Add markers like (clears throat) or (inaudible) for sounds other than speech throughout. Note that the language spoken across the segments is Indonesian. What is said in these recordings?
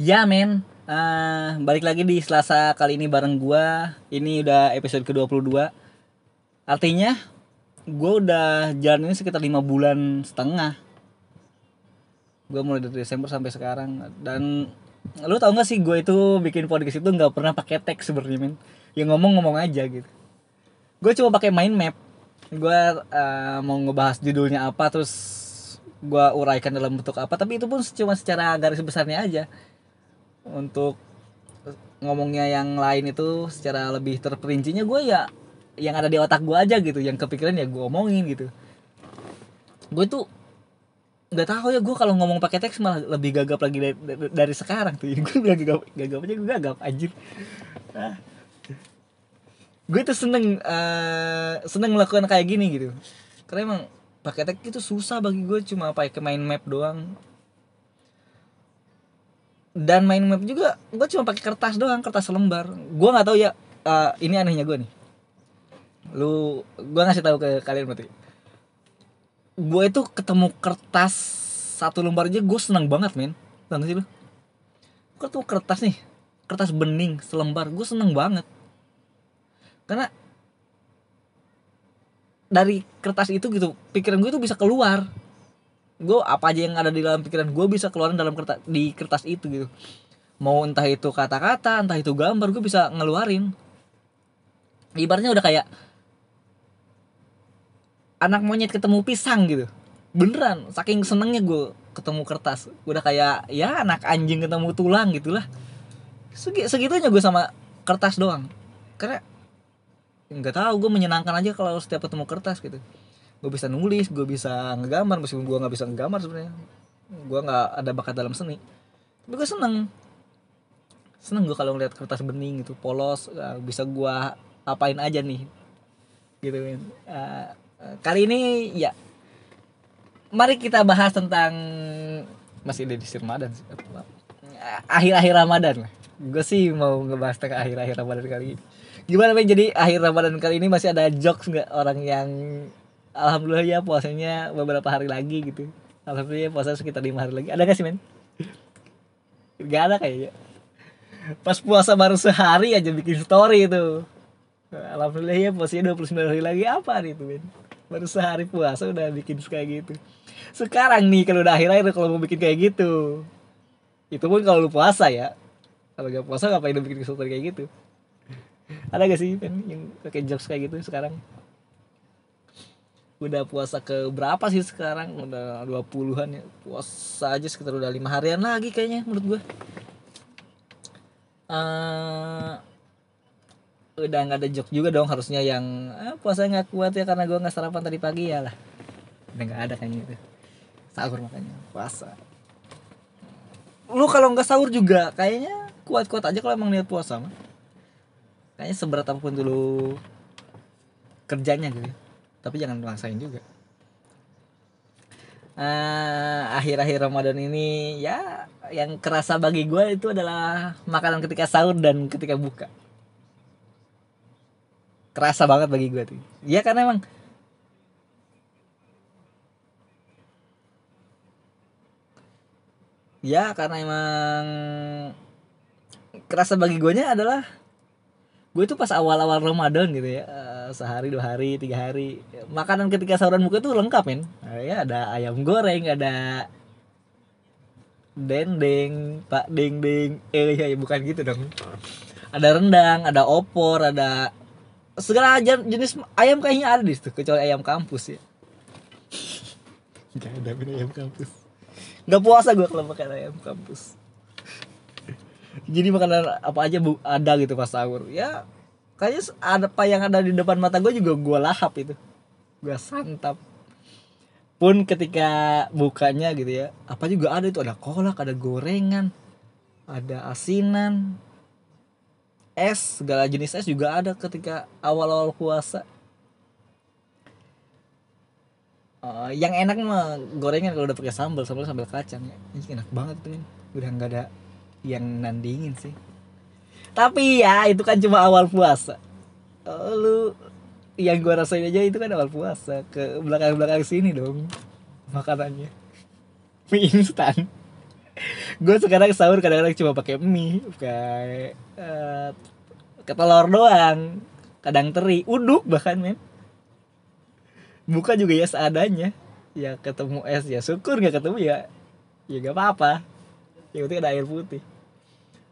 Ya men, Eh, balik lagi di Selasa kali ini bareng gua. Ini udah episode ke-22. Artinya gua udah jalan ini sekitar lima bulan setengah. Gua mulai dari Desember sampai sekarang dan lu tau gak sih gue itu bikin podcast itu nggak pernah pakai teks sebenarnya men. Ya ngomong-ngomong aja gitu. Gue cuma pakai mind map. Gue eh, mau ngebahas judulnya apa terus gua uraikan dalam bentuk apa tapi itu pun cuma secara garis besarnya aja untuk ngomongnya yang lain itu secara lebih terperincinya gue ya yang ada di otak gue aja gitu. Yang kepikiran ya gue omongin gitu. Gue tuh nggak tahu ya gue kalau ngomong pakai teks malah lebih gagap lagi dari, dari, sekarang tuh. (laughs) Gue bilang gagap gagap aja gue gagap anjir. Ah. gue tuh seneng uh, seneng melakukan kayak gini gitu. Karena emang pakai teks itu susah bagi gue cuma pakai main map doang dan main map juga gue cuma pakai kertas doang kertas lembar. Gue nggak tahu ya uh, ini anehnya gue nih. Lu gue ngasih tahu ke kalian berarti. Gue itu ketemu kertas satu lembar aja gue seneng banget men. Tahu sih lu? Ketemu kertas nih kertas bening selembar gue seneng banget. Karena dari kertas itu gitu pikiran gue tuh bisa keluar gue apa aja yang ada di dalam pikiran gue bisa keluarin dalam kertas di kertas itu gitu. Mau entah itu kata-kata entah itu gambar gue bisa ngeluarin. Ibaratnya udah kayak anak monyet ketemu pisang gitu. Beneran saking senengnya gue ketemu kertas. Udah kayak ya anak anjing ketemu tulang gitulah. Segi, segitunya gue sama kertas doang. Karena nggak tahu gue menyenangkan aja kalau setiap ketemu kertas gitu gue bisa nulis gue bisa ngegambar meskipun gue nggak bisa ngegambar sebenarnya. Gue nggak ada bakat dalam seni. Tapi gue seneng. Seneng gue kalau ngeliat kertas bening gitu polos uh, bisa gue apain aja nih. Gitu kan uh, kali ini ya. Mari kita bahas tentang masih ada di Ramadan akhir-akhir Ramadan. Lah gue sih mau ngebahas tentang akhir-akhir Ramadan kali ini. Gimana men jadi akhir Ramadan kali ini masih ada jokes nggak orang yang alhamdulillah ya puasanya beberapa hari lagi gitu. Alhamdulillah ya puasa sekitar lima hari lagi. Ada gak sih men? Gak ada kayaknya. Pas puasa baru sehari aja bikin story itu. Alhamdulillah ya puasanya 29 hari lagi. Apa nih itu men? Baru sehari puasa udah bikin kayak gitu. Sekarang nih kalau udah akhir-akhir kalau mau bikin kayak gitu. Itu pun kalau lu puasa ya. Kalau gak puasa ngapain lu bikin story kayak gitu? Ada gak sih men yang pakai jokes kayak gitu sekarang udah puasa ke berapa sih sekarang? Udah 20-an ya. Puasa aja sekitar udah lima harian lagi kayaknya menurut gue uh, udah nggak ada jok juga dong harusnya yang eh, puasa nggak kuat ya karena gue nggak sarapan tadi pagi. Ya lah. Udah nggak ada kayaknya itu. Sahur makanya puasa. Lu kalau nggak sahur juga kayaknya kuat-kuat aja kalau emang niat puasa mah. Kayaknya seberat apa pun dulu kerjanya gitu tapi jangan maksain juga. Uh, akhir-akhir Ramadan ini ya yang kerasa bagi gue itu adalah makanan ketika sahur dan ketika buka. Kerasa banget bagi gue tuh. Ya karena emang ya karena emang kerasa bagi gue nya adalah gue tuh pas awal-awal Ramadan gitu ya uh, sehari dua hari tiga hari. Makanan ketika sahuran buka tuh lengkap men. Ya ada ayam goreng ada dendeng pak deng deng eh ya, bukan gitu dong. Ada rendang ada opor ada segala jenis ayam kayaknya ada di situ kecuali ayam kampus ya. Gak ada ayam kampus. Gak puasa gue kalau makan ayam kampus. Jadi makanan apa aja bu ada gitu pas sahur. Ya kayaknya ada apa yang ada di depan mata gue juga gue lahap itu. Gue santap. Pun ketika bukanya gitu ya apa juga ada itu ada kolak ada gorengan ada asinan es segala jenis es juga ada ketika awal-awal puasa. Uh, yang enak mah gorengan kalau udah pakai sambal sambal sambal kacang ya. Ini enak banget tuh udah nggak ada yang nandingin sih tapi ya itu kan cuma awal puasa. Oh, lu yang gua rasain aja itu kan awal puasa. Ke belakang belakang sini dong makanannya. Mie instan. Gue sekarang sahur kadang-kadang cuma pakai mie kayak uh, ke telur doang. Kadang teri uduk bahkan men. Buka juga ya seadanya. Ya ketemu es ya syukur nggak ketemu ya ya gak apa-apa. Yang penting ada air putih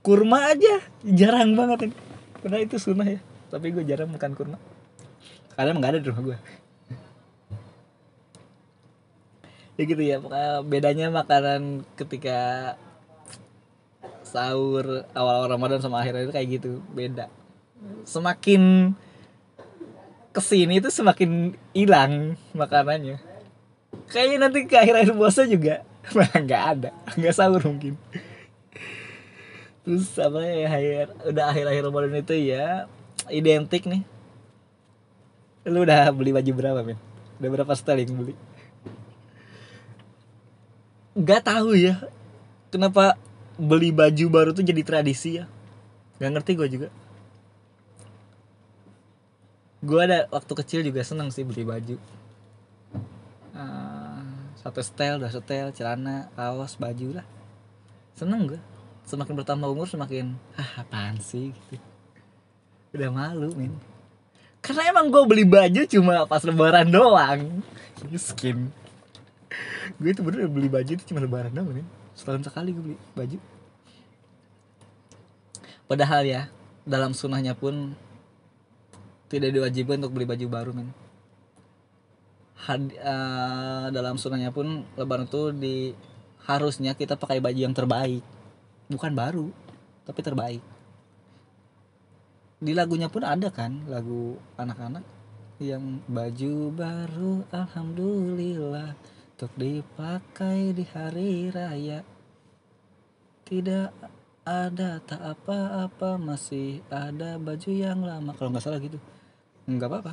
kurma aja jarang banget. Karena itu sunnah ya. Tapi gue jarang makan kurma. Karena emang gak ada di rumah gue ya gitu ya bedanya makanan ketika sahur awal-awal Ramadan sama akhir itu kayak gitu beda. Semakin ke sini itu semakin hilang makanannya. Kayaknya nanti ke akhir-akhir puasa juga (laughs) nggak ada nggak sahur mungkin terus apa ya akhir udah akhir-akhir Ramadan itu ya identik nih. Lu udah beli baju berapa men udah berapa styling beli? Nggak tahu ya kenapa beli baju baru tuh jadi tradisi ya? Nggak ngerti gue juga. Gue ada waktu kecil juga seneng sih beli baju. Uh, satu style dua style celana kaos baju lah. Seneng gue semakin bertambah umur semakin ah apaan sih? Gitu. Udah malu min. Karena emang gue beli baju cuma pas lebaran doang. Skin. Gue itu bener beli baju itu cuma lebaran doang nih setahun sekali gue beli baju. Padahal ya dalam sunahnya pun tidak diwajibkan untuk beli baju baru men Had, uh, dalam sunahnya pun lebaran itu di harusnya kita pakai baju yang terbaik bukan baru tapi terbaik. Di lagunya pun ada kan lagu anak-anak yang baju baru alhamdulillah untuk dipakai di hari raya. Tidak ada tak apa-apa masih ada baju yang lama. Kalau nggak salah gitu. Nggak apa-apa.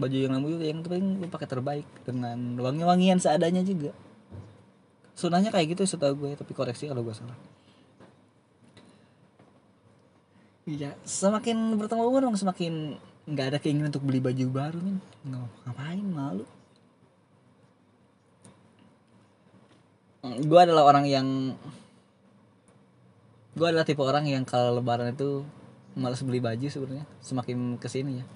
Baju yang lama juga yang penting lu pakai terbaik dengan wangi-wangian seadanya juga. Sunahnya kayak gitu setahu gue tapi koreksi kalau gue salah iya semakin bertambah umur semakin nggak ada keinginan untuk beli baju baru nih ngapain malu. Gue adalah orang yang gue adalah tipe orang yang kalau lebaran itu malas beli baju sebenarnya semakin ke sini ya.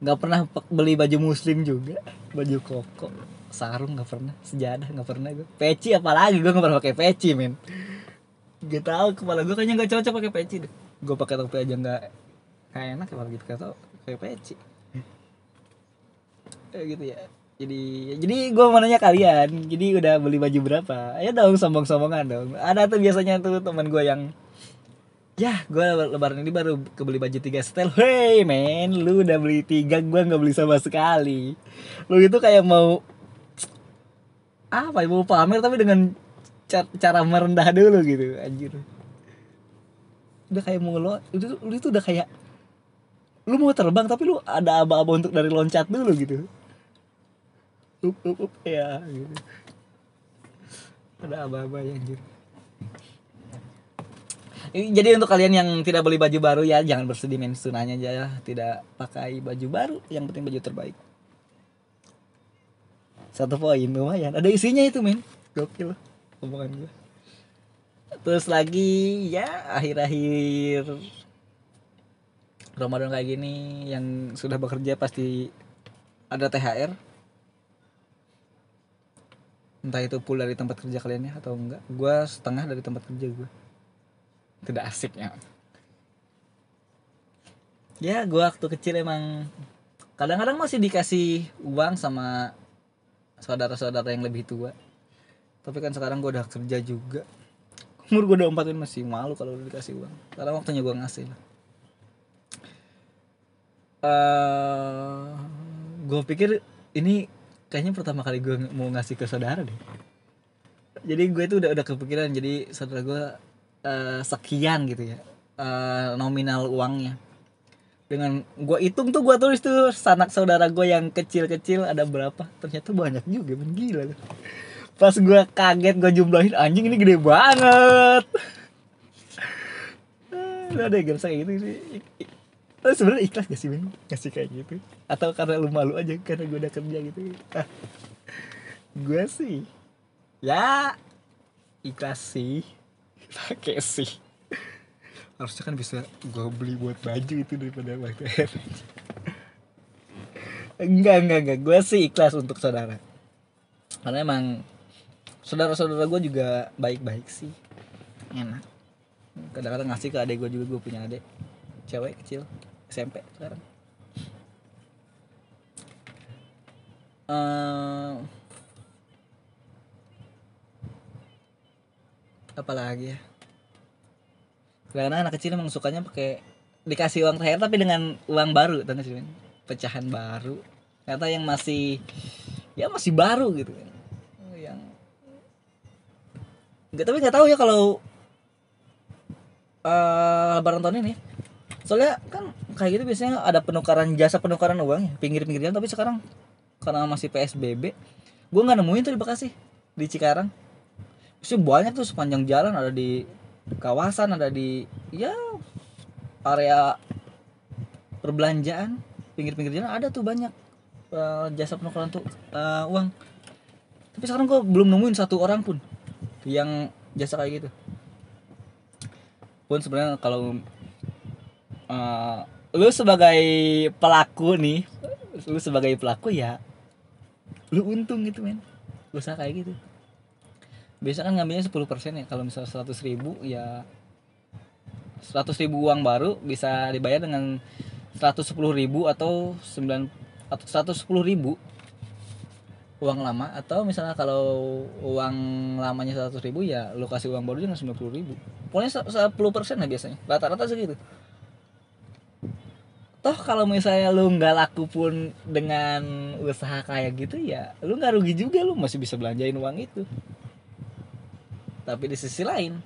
Nggak pernah beli baju muslim juga baju koko sarung nggak pernah sejadah nggak pernah gue peci apalagi gue nggak pernah pakai peci men gak tau kepala gue kayaknya nggak cocok pakai peci deh gue pakai topi aja nggak kayak enak kalau gitu. Kata kayak peci. Kayak gitu ya. Jadi jadi gue mau nanya kalian jadi udah beli baju berapa? Ayo dong sombong-sombongan dong. Ada tuh biasanya tuh teman gue yang ya gue lebaran ini baru kebeli baju tiga setel. Hey men lu udah beli tiga gue nggak beli sama sekali. Lu itu kayak mau apa ya mau pamer tapi dengan cara merendah dulu gitu anjir udah kayak mau lo itu lu itu udah kayak lu mau terbang tapi lu ada aba-aba untuk dari loncat dulu gitu. Up up up ya gitu. Ada apa-apa ya anjir jadi untuk kalian yang tidak beli baju baru ya jangan bersedih men. Sunahnya aja ya. Tidak pakai baju baru yang penting baju terbaik. Satu poin lumayan. Ada isinya itu men. Gokil omongan gue terus lagi ya akhir-akhir Ramadan kayak gini yang sudah bekerja pasti ada THR entah itu full dari tempat kerja kalian ya atau enggak. Gue setengah dari tempat kerja gue tidak asik ya. Ya gue waktu kecil emang kadang-kadang masih dikasih uang sama saudara-saudara yang lebih tua. Tapi kan sekarang gue udah kerja juga umur gue udah empat masih malu kalau udah dikasih uang. Karena waktunya gue ngasih lah. Uh, gue pikir ini kayaknya pertama kali gue mau ngasih ke saudara deh. Jadi gue itu udah udah kepikiran jadi saudara gue uh, sekian gitu ya uh, nominal uangnya. Dengan gue hitung tuh gue tulis tuh sanak saudara gue yang kecil-kecil ada berapa? Ternyata banyak juga men gila. Pas gue kaget gue jumlahin anjing ini gede banget. Ada yang kayak gitu sih. Tapi sebenarnya ikhlas gak sih men ngasih kayak gitu? Atau karena lu malu aja karena gue udah kerja gitu? Ah, gue sih ya ikhlas sih. Pakai sih. Harusnya kan bisa gue beli buat baju itu daripada pakai enggak enggak enggak. Gue sih ikhlas untuk saudara. Karena emang saudara-saudara gue juga baik-baik sih. Enak. Kadang-kadang ngasih ke adek gue juga gue punya adek cewek kecil SMP sekarang. Uh, apalagi ya? Karena anak kecil emang sukanya pakai dikasih uang terakhir tapi dengan uang baru sih pecahan baru. Kata yang masih ya masih baru gitu yang nggak tapi nggak tahu ya kalau uh, lebaran tahun ini. Soalnya kan kayak gitu biasanya ada penukaran jasa penukaran uang ya pinggir-pinggir jalan tapi sekarang karena masih psbb gue nggak nemuin tuh di bekasi di cikarang. Sih banyak tuh sepanjang jalan ada di kawasan ada di ya area perbelanjaan. Pinggir-pinggir jalan ada tuh banyak uh, jasa penukaran tuh uh, uang. Tapi sekarang gue belum nemuin satu orang pun yang jasa kayak gitu. Pun sebenarnya kalau uh, lu sebagai pelaku nih lu sebagai pelaku ya lu untung gitu men. Usaha kayak gitu. Biasa kan ngambilnya 10% ya. Kalau misalnya 100 ribu ya 100 ribu uang baru bisa dibayar dengan 110 ribu atau 9 atau 110 ribu uang lama atau misalnya kalau uang lamanya 100 ribu ya lu kasih uang baru dengan 90 ribu. Pokoknya 10 persen lah biasanya. Rata-rata segitu. Toh kalau misalnya lu nggak laku pun dengan usaha kayak gitu ya lu nggak rugi juga lu masih bisa belanjain uang itu. Tapi di sisi lain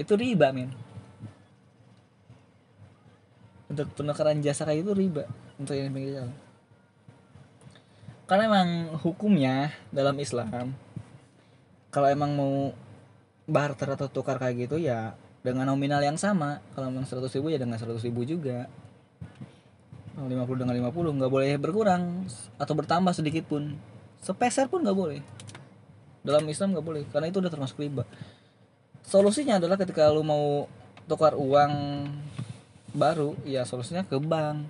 itu riba men. Untuk penukaran jasa kayak itu riba untuk yang pinggir jalan karena emang hukumnya dalam Islam kalau emang mau barter atau tukar kayak gitu ya dengan nominal yang sama. Kalau memang 100 ribu ya dengan 100 ribu juga. 50 dengan 50 nggak boleh berkurang atau bertambah sedikit pun. Sepeser pun nggak boleh. Dalam Islam nggak boleh karena itu udah termasuk riba. Solusinya adalah ketika lu mau tukar uang baru ya solusinya ke bank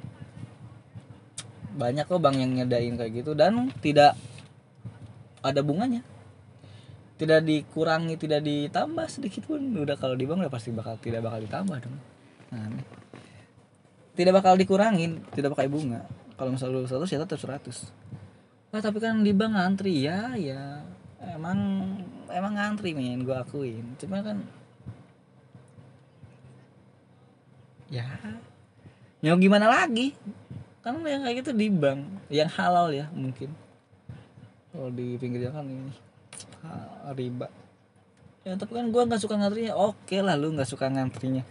banyak kok bank yang nyedain kayak gitu dan tidak ada bunganya. Tidak dikurangi tidak ditambah sedikit pun. Udah kalau di bank udah pasti bakal tidak bakal ditambah dong. Nah, tidak bakal dikurangin tidak pakai bunga. Kalau misalnya lu 100 ya tetap 100 nah, tapi kan di bank antri ya ya. Emang emang ngantri men gue akuin. Cuma kan ya ya gimana lagi kan yang kayak gitu di bank yang halal ya mungkin. Kalau di pinggir jalan ini riba. Ya tapi kan gue nggak suka ngantrinya. Oke lah lu nggak suka ngantrinya.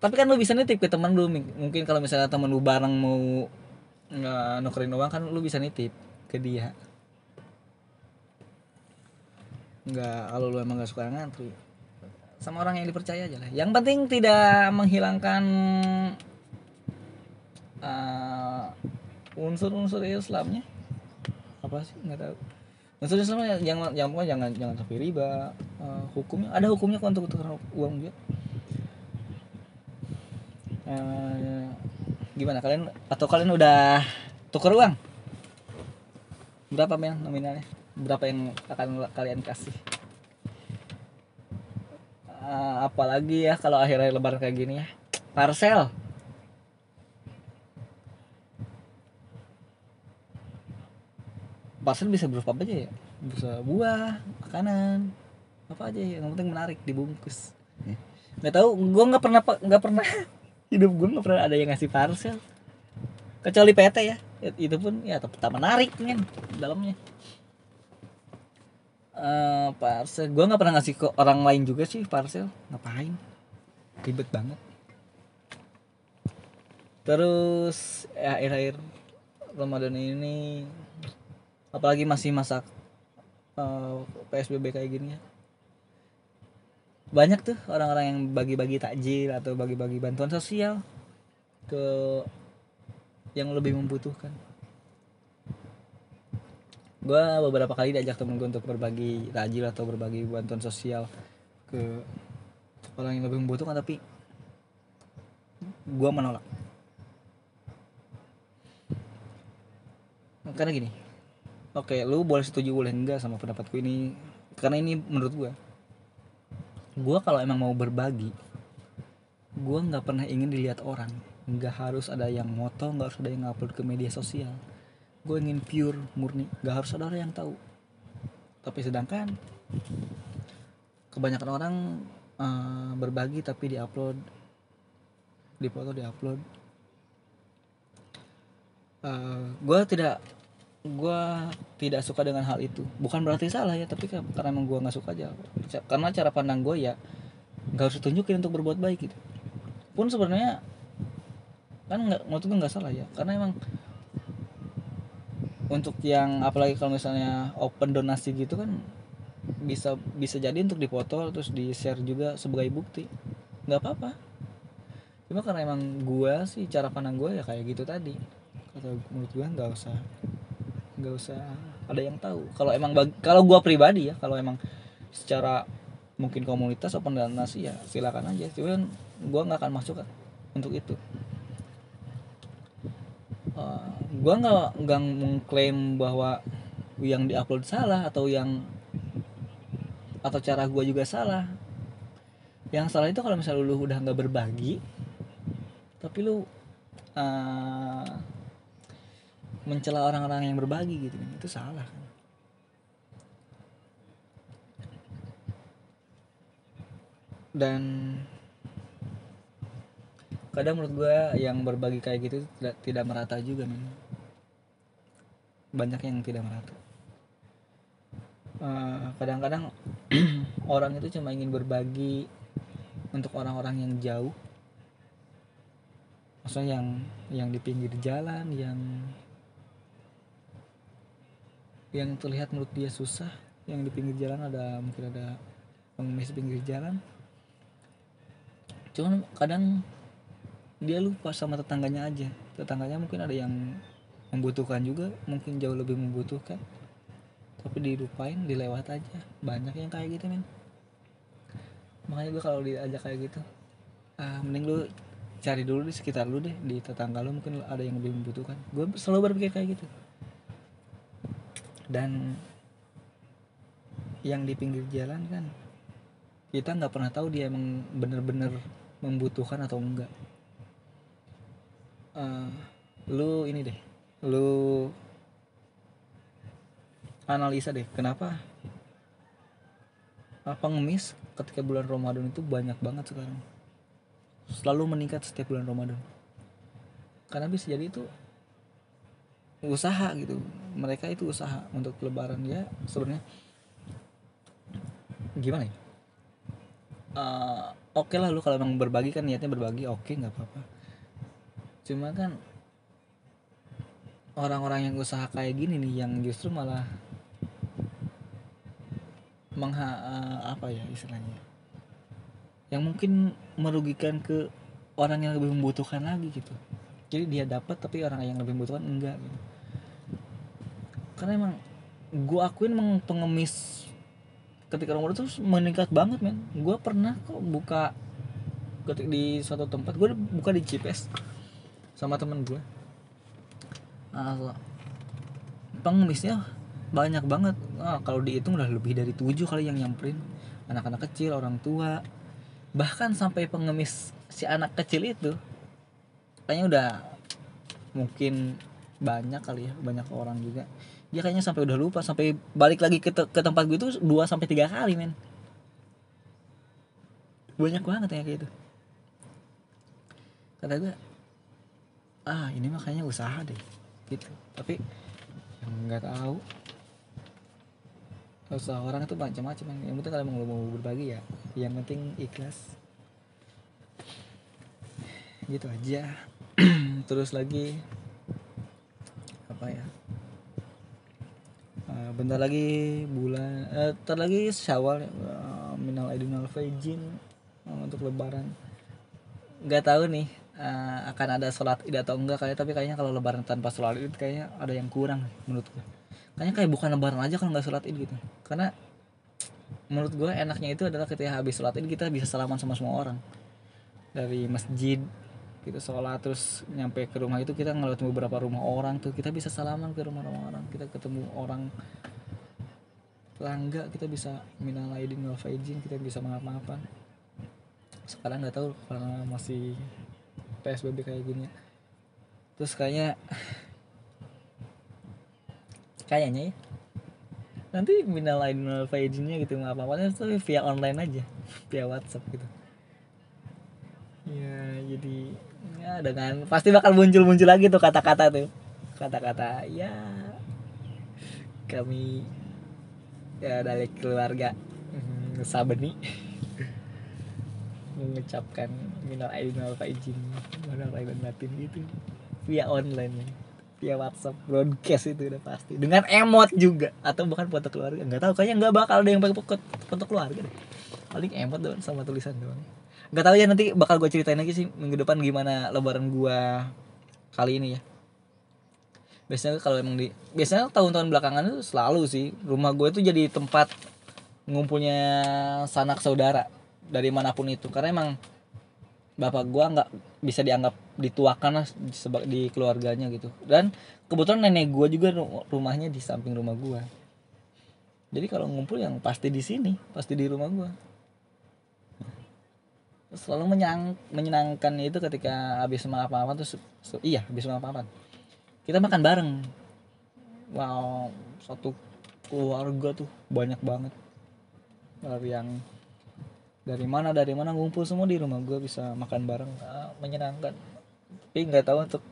Tapi kan lu bisa nitip ke teman lu mungkin kalau misalnya teman lu bareng mau nggak nukerin uang kan lu bisa nitip ke dia. Nggak kalau lu emang nggak suka ngantri sama orang yang dipercaya aja lah. Yang penting tidak menghilangkan uh, unsur-unsur Islamnya? Apa sih? Nggak tahu. Unsur Islamnya jangan jangan pokoknya jangan jangan sampai riba uh, hukumnya. Ada hukumnya kok untuk tukar uang juga? Uh, gimana? Kalian atau kalian udah tukar uang? Berapa men nominalnya? Berapa yang akan kalian kasih? Uh, apalagi ya kalau akhirnya lebaran kayak gini ya? Parcel parcel bisa berupa apa aja ya? Bisa buah makanan apa aja ya yang penting menarik dibungkus. Nggak tahu gue nggak pernah nggak pernah (laughs) hidup gue nggak pernah ada yang ngasih parcel. Kecuali PT ya itu pun ya tetap menarik men dalamnya. Uh, parcel gue nggak pernah ngasih ke orang lain juga sih parcel ngapain? Ribet banget. Terus ya akhir-akhir Ramadan ini apalagi masih masak uh, eh, PSBB kayak gini ya. Banyak tuh orang-orang yang bagi-bagi takjil atau bagi-bagi bantuan sosial ke yang lebih membutuhkan. Gue beberapa kali diajak temen gue untuk berbagi tajil atau berbagi bantuan sosial ke orang yang lebih membutuhkan tapi gue menolak. Karena gini oke lu boleh setuju boleh enggak sama pendapatku ini? Karena ini menurut gue gue kalau emang mau berbagi gue nggak pernah ingin dilihat orang. Nggak harus ada yang moto nggak harus ada yang upload ke media sosial. Gue ingin pure murni. Nggak harus ada orang yang tahu. Tapi sedangkan kebanyakan orang uh, berbagi tapi diupload. Dipoto diupload. Uh, gue tidak gue tidak suka dengan hal itu. Bukan berarti salah ya tapi karena emang gue nggak suka aja. Karena cara pandang gue ya nggak harus tunjukin untuk berbuat baik gitu. Pun sebenarnya kan nggak menurut gue nggak salah ya. Karena emang untuk yang apalagi kalau misalnya open donasi gitu kan bisa bisa jadi untuk dipoto terus di share juga sebagai bukti. Nggak apa-apa. Cuma karena emang gue sih cara pandang gue ya kayak gitu tadi. Kata menurut gue nggak usah nggak usah ada yang tahu. Kalau emang kalau gue pribadi ya kalau emang secara mungkin komunitas open donasi ya silakan aja. Cuman gue nggak akan masuk untuk itu. Uh, eh, gue nggak nggak mengklaim bahwa yang diupload salah atau yang atau cara gue juga salah. Yang salah itu kalau misalnya lu udah nggak berbagi tapi lu uh, mencela orang-orang yang berbagi gitu itu salah kan. Dan kadang menurut gue yang berbagi kayak gitu tidak tidak merata juga men. Banyak yang tidak merata. Eh, kadang-kadang uh, (clears throat) orang itu cuma ingin berbagi untuk orang-orang yang jauh. Maksudnya yang yang di pinggir jalan yang yang terlihat menurut dia susah yang di pinggir jalan ada mungkin ada pengemis pinggir jalan. Cuman kadang dia lupa sama tetangganya aja. Tetangganya mungkin ada yang membutuhkan juga mungkin jauh lebih membutuhkan. Tapi dilupain dilewat aja. Banyak yang kayak gitu men. Makanya gue kalau diajak kayak gitu ah mending lu cari dulu di sekitar lu deh di tetangga lu mungkin ada yang lebih membutuhkan. Gue selalu berpikir kayak gitu dan yang di pinggir jalan kan kita nggak pernah tahu dia emang bener-bener membutuhkan atau enggak. Uh, lu ini deh lu analisa deh kenapa apa ngemis ketika bulan Ramadan itu banyak banget sekarang? Selalu meningkat setiap bulan Ramadan. Karena bisa jadi itu usaha gitu. Mereka itu usaha untuk lebaran ya sebenarnya. Gimana ya? Uh, oke okay lah lu kalau emang berbagi kan niatnya berbagi oke okay, nggak apa-apa. Cuma kan orang-orang yang usaha kayak gini nih yang justru malah mengha uh, apa ya istilahnya? Yang mungkin merugikan ke orang yang lebih membutuhkan lagi gitu jadi dia dapat tapi orang yang lebih membutuhkan enggak gitu. Karena emang gue akuin emang pengemis ketika nomor itu meningkat banget men. Gue pernah kok buka ketik di suatu tempat gue buka di GPS sama temen gue nah, pengemisnya banyak banget. Nah, kalau dihitung udah lebih dari tujuh kali yang nyamperin. Anak-anak kecil orang tua. Bahkan sampai pengemis si anak kecil itu kayaknya udah mungkin banyak kali ya banyak orang juga. Dia kayaknya sampai udah lupa sampai balik lagi ke, te ke tempat gue itu dua sampai tiga kali men. Banyak banget ya kayak gitu. Kata gue ah ini makanya usaha deh gitu. Tapi nggak tahu usaha orang itu macam-macam yang penting kalau mau mau berbagi ya yang penting ikhlas. Gitu aja terus lagi apa ya Eh, bentar lagi bulan eh, lagi syawal uh, minal aidin wal faizin uh, untuk lebaran. Nggak tahu nih akan ada sholat id atau enggak kayak tapi kayaknya kalau lebaran tanpa sholat id kayaknya ada yang kurang menurut gue kayaknya kayak bukan lebaran aja kalau nggak sholat id gitu. Karena menurut gue enaknya itu adalah ketika habis sholat id kita bisa salaman sama semua orang. Dari masjid kita sholat terus nyampe ke rumah itu kita ngeliat beberapa rumah orang tuh. Kita bisa salaman ke rumah-rumah orang. Kita ketemu orang langga kita bisa minal aidin wal faizin kita bisa maaf-maafan sekarang nggak tahu karena masih psbb kayak gini. Terus kayaknya kayaknya ya nanti minal aidin wal faizinnya gitu maaf maafnya tuh via online aja via WhatsApp gitu. Ya jadi ya dengan pasti bakal muncul-muncul lagi tuh kata-kata tuh. Kata-kata ya kami ya dari keluarga hmm, Sabeni (laughs) mengucapkan minal aidin wal faizin minal aidin batin gitu. Via online via WhatsApp broadcast itu udah pasti. Dengan emot juga atau bukan foto keluarga nggak tahu kayaknya nggak bakal ada yang pakai foto keluarga deh paling emot doang sama tulisan doang. Nggak tahu ya nanti bakal gue ceritain lagi sih minggu depan gimana lebaran gue kali ini ya. Biasanya kalau emang di biasanya tahun-tahun belakangan itu selalu sih rumah gue itu jadi tempat ngumpulnya sanak saudara dari mana pun itu. Karena emang bapak gue nggak bisa dianggap dituakan lah di, di keluarganya gitu. Dan kebetulan nenek gue juga rumahnya di samping rumah gue jadi kalau ngumpul yang pasti di sini pasti di rumah gue selalu menyang, menyenangkan itu ketika habis maaf-maafan tuh iya habis maaf-maafan kita makan bareng. Wow satu keluarga tuh banyak banget. Dari yang dari mana dari mana ngumpul semua di rumah gue bisa makan bareng. Ah, menyenangkan. Tapi nggak tahu untuk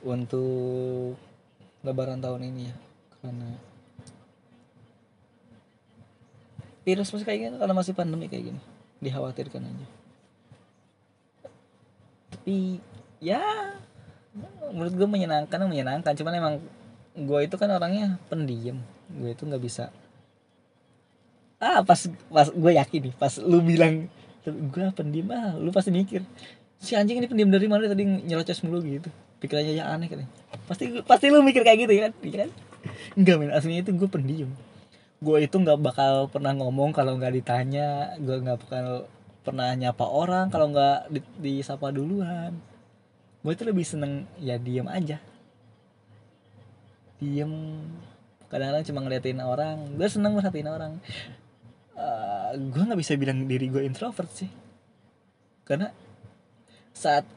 untuk lebaran tahun ini ya karena virus masih kayak gini karena masih pandemi kayak gini dikhawatirkan aja. Tapi ya menurut gue menyenangkan menyenangkan. Cuman emang gue itu kan orangnya pendiam. Gue itu nggak bisa. Ah pas pas gue yakin nih pas lu bilang gue pendiam ah lu pasti mikir si anjing ini pendiam dari mana? Tadi nyerocos mulu gitu. Pikirannya ya aneh kan pasti pasti lu mikir kayak gitu ya kan? Iya kan? Enggak men. Aslinya itu gue pendiam gue itu nggak bakal pernah ngomong kalau nggak ditanya. Gue nggak bakal pernah nyapa orang kalau nggak di, disapa duluan. Gue itu lebih seneng ya diem aja. Diem. Kadang-kadang cuma ngeliatin orang. Gue seneng merhatiin orang. Uh, eh, gue nggak bisa bilang diri gue introvert sih. Karena saat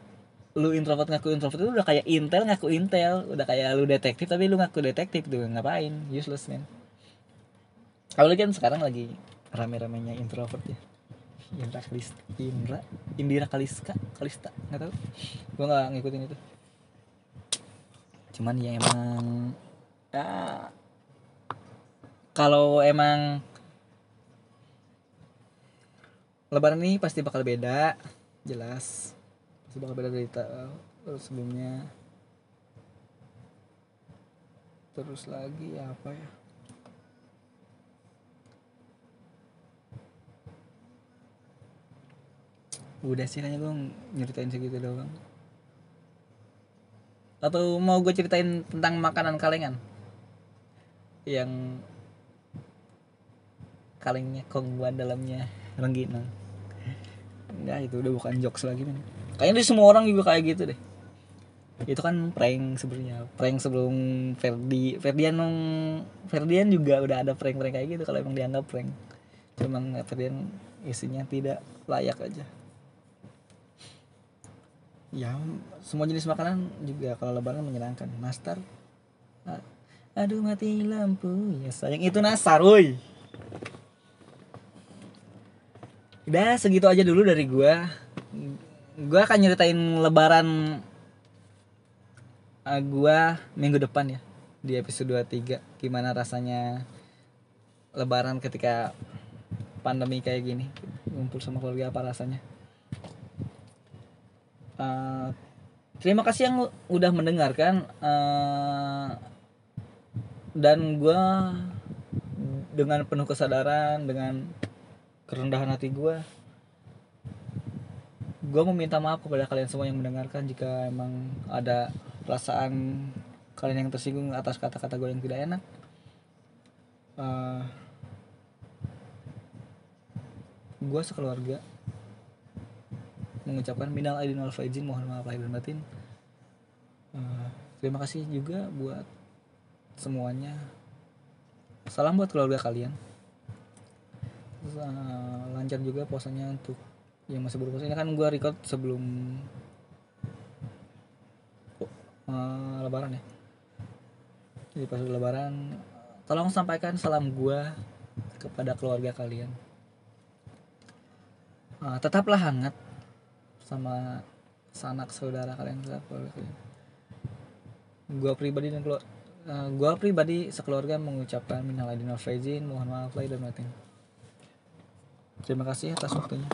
lu introvert ngaku introvert itu udah kayak intel ngaku intel. Udah kayak lu detektif tapi lu ngaku detektif tuh ngapain? Useless man kalau kan sekarang lagi rame-ramenya introvert ya. Indra Kalista Indra? Indira Kaliska? Kalista? Nggak tahu. Gue nggak ngikutin itu. Cuman ya emang ya kalau emang Lebaran ini pasti bakal beda jelas. Pasti bakal beda dari tahun sebelumnya. Terus lagi apa ya udah sih hanya gue nyeritain segitu doang. Atau mau gue ceritain tentang makanan kalengan? Yang kalengnya kongguan dalamnya rengginang. Enggak itu udah bukan jokes lagi nih kayaknya di semua orang juga kayak gitu deh. Itu kan prank sebenarnya. Prank sebelum Ferdi Ferdian Ferdian juga udah ada prank-prank kayak gitu kalau emang dianggap prank. Cuma Ferdian isinya tidak layak aja ya semua jenis makanan juga kalau lebaran menyenangkan. Nastar. Aduh mati lampu. Ya sayang itu nasar woi. Udah segitu aja dulu dari gua. Gua akan nyeritain lebaran uh, gua minggu depan ya di episode 23 gimana rasanya lebaran ketika pandemi kayak gini? Ngumpul sama keluarga apa rasanya uh, terima kasih yang udah mendengarkan. Uh, dan gue dengan penuh kesadaran dengan kerendahan hati gue gue meminta maaf kepada kalian semua yang mendengarkan jika emang ada perasaan kalian yang tersinggung atas kata-kata gue yang tidak enak. Uh, gue sekeluarga mengucapkan minal aidin wal faizin mohon maaf lahir dan batin. Uh, terima kasih juga buat semuanya. Salam buat keluarga kalian. Uh, lancar juga puasanya untuk yang masih berpuasa. Ini kan gue record sebelum uh, lebaran ya. Jadi pas lebaran tolong sampaikan salam gue kepada keluarga kalian. Uh, tetaplah hangat sama sanak saudara kalian keluarga kalian gue pribadi dan keluar uh, pribadi sekeluarga mengucapkan minal aidin wal faizin mohon maaf lahir dan batin. Terima kasih atas waktunya.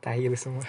Tahi lu semua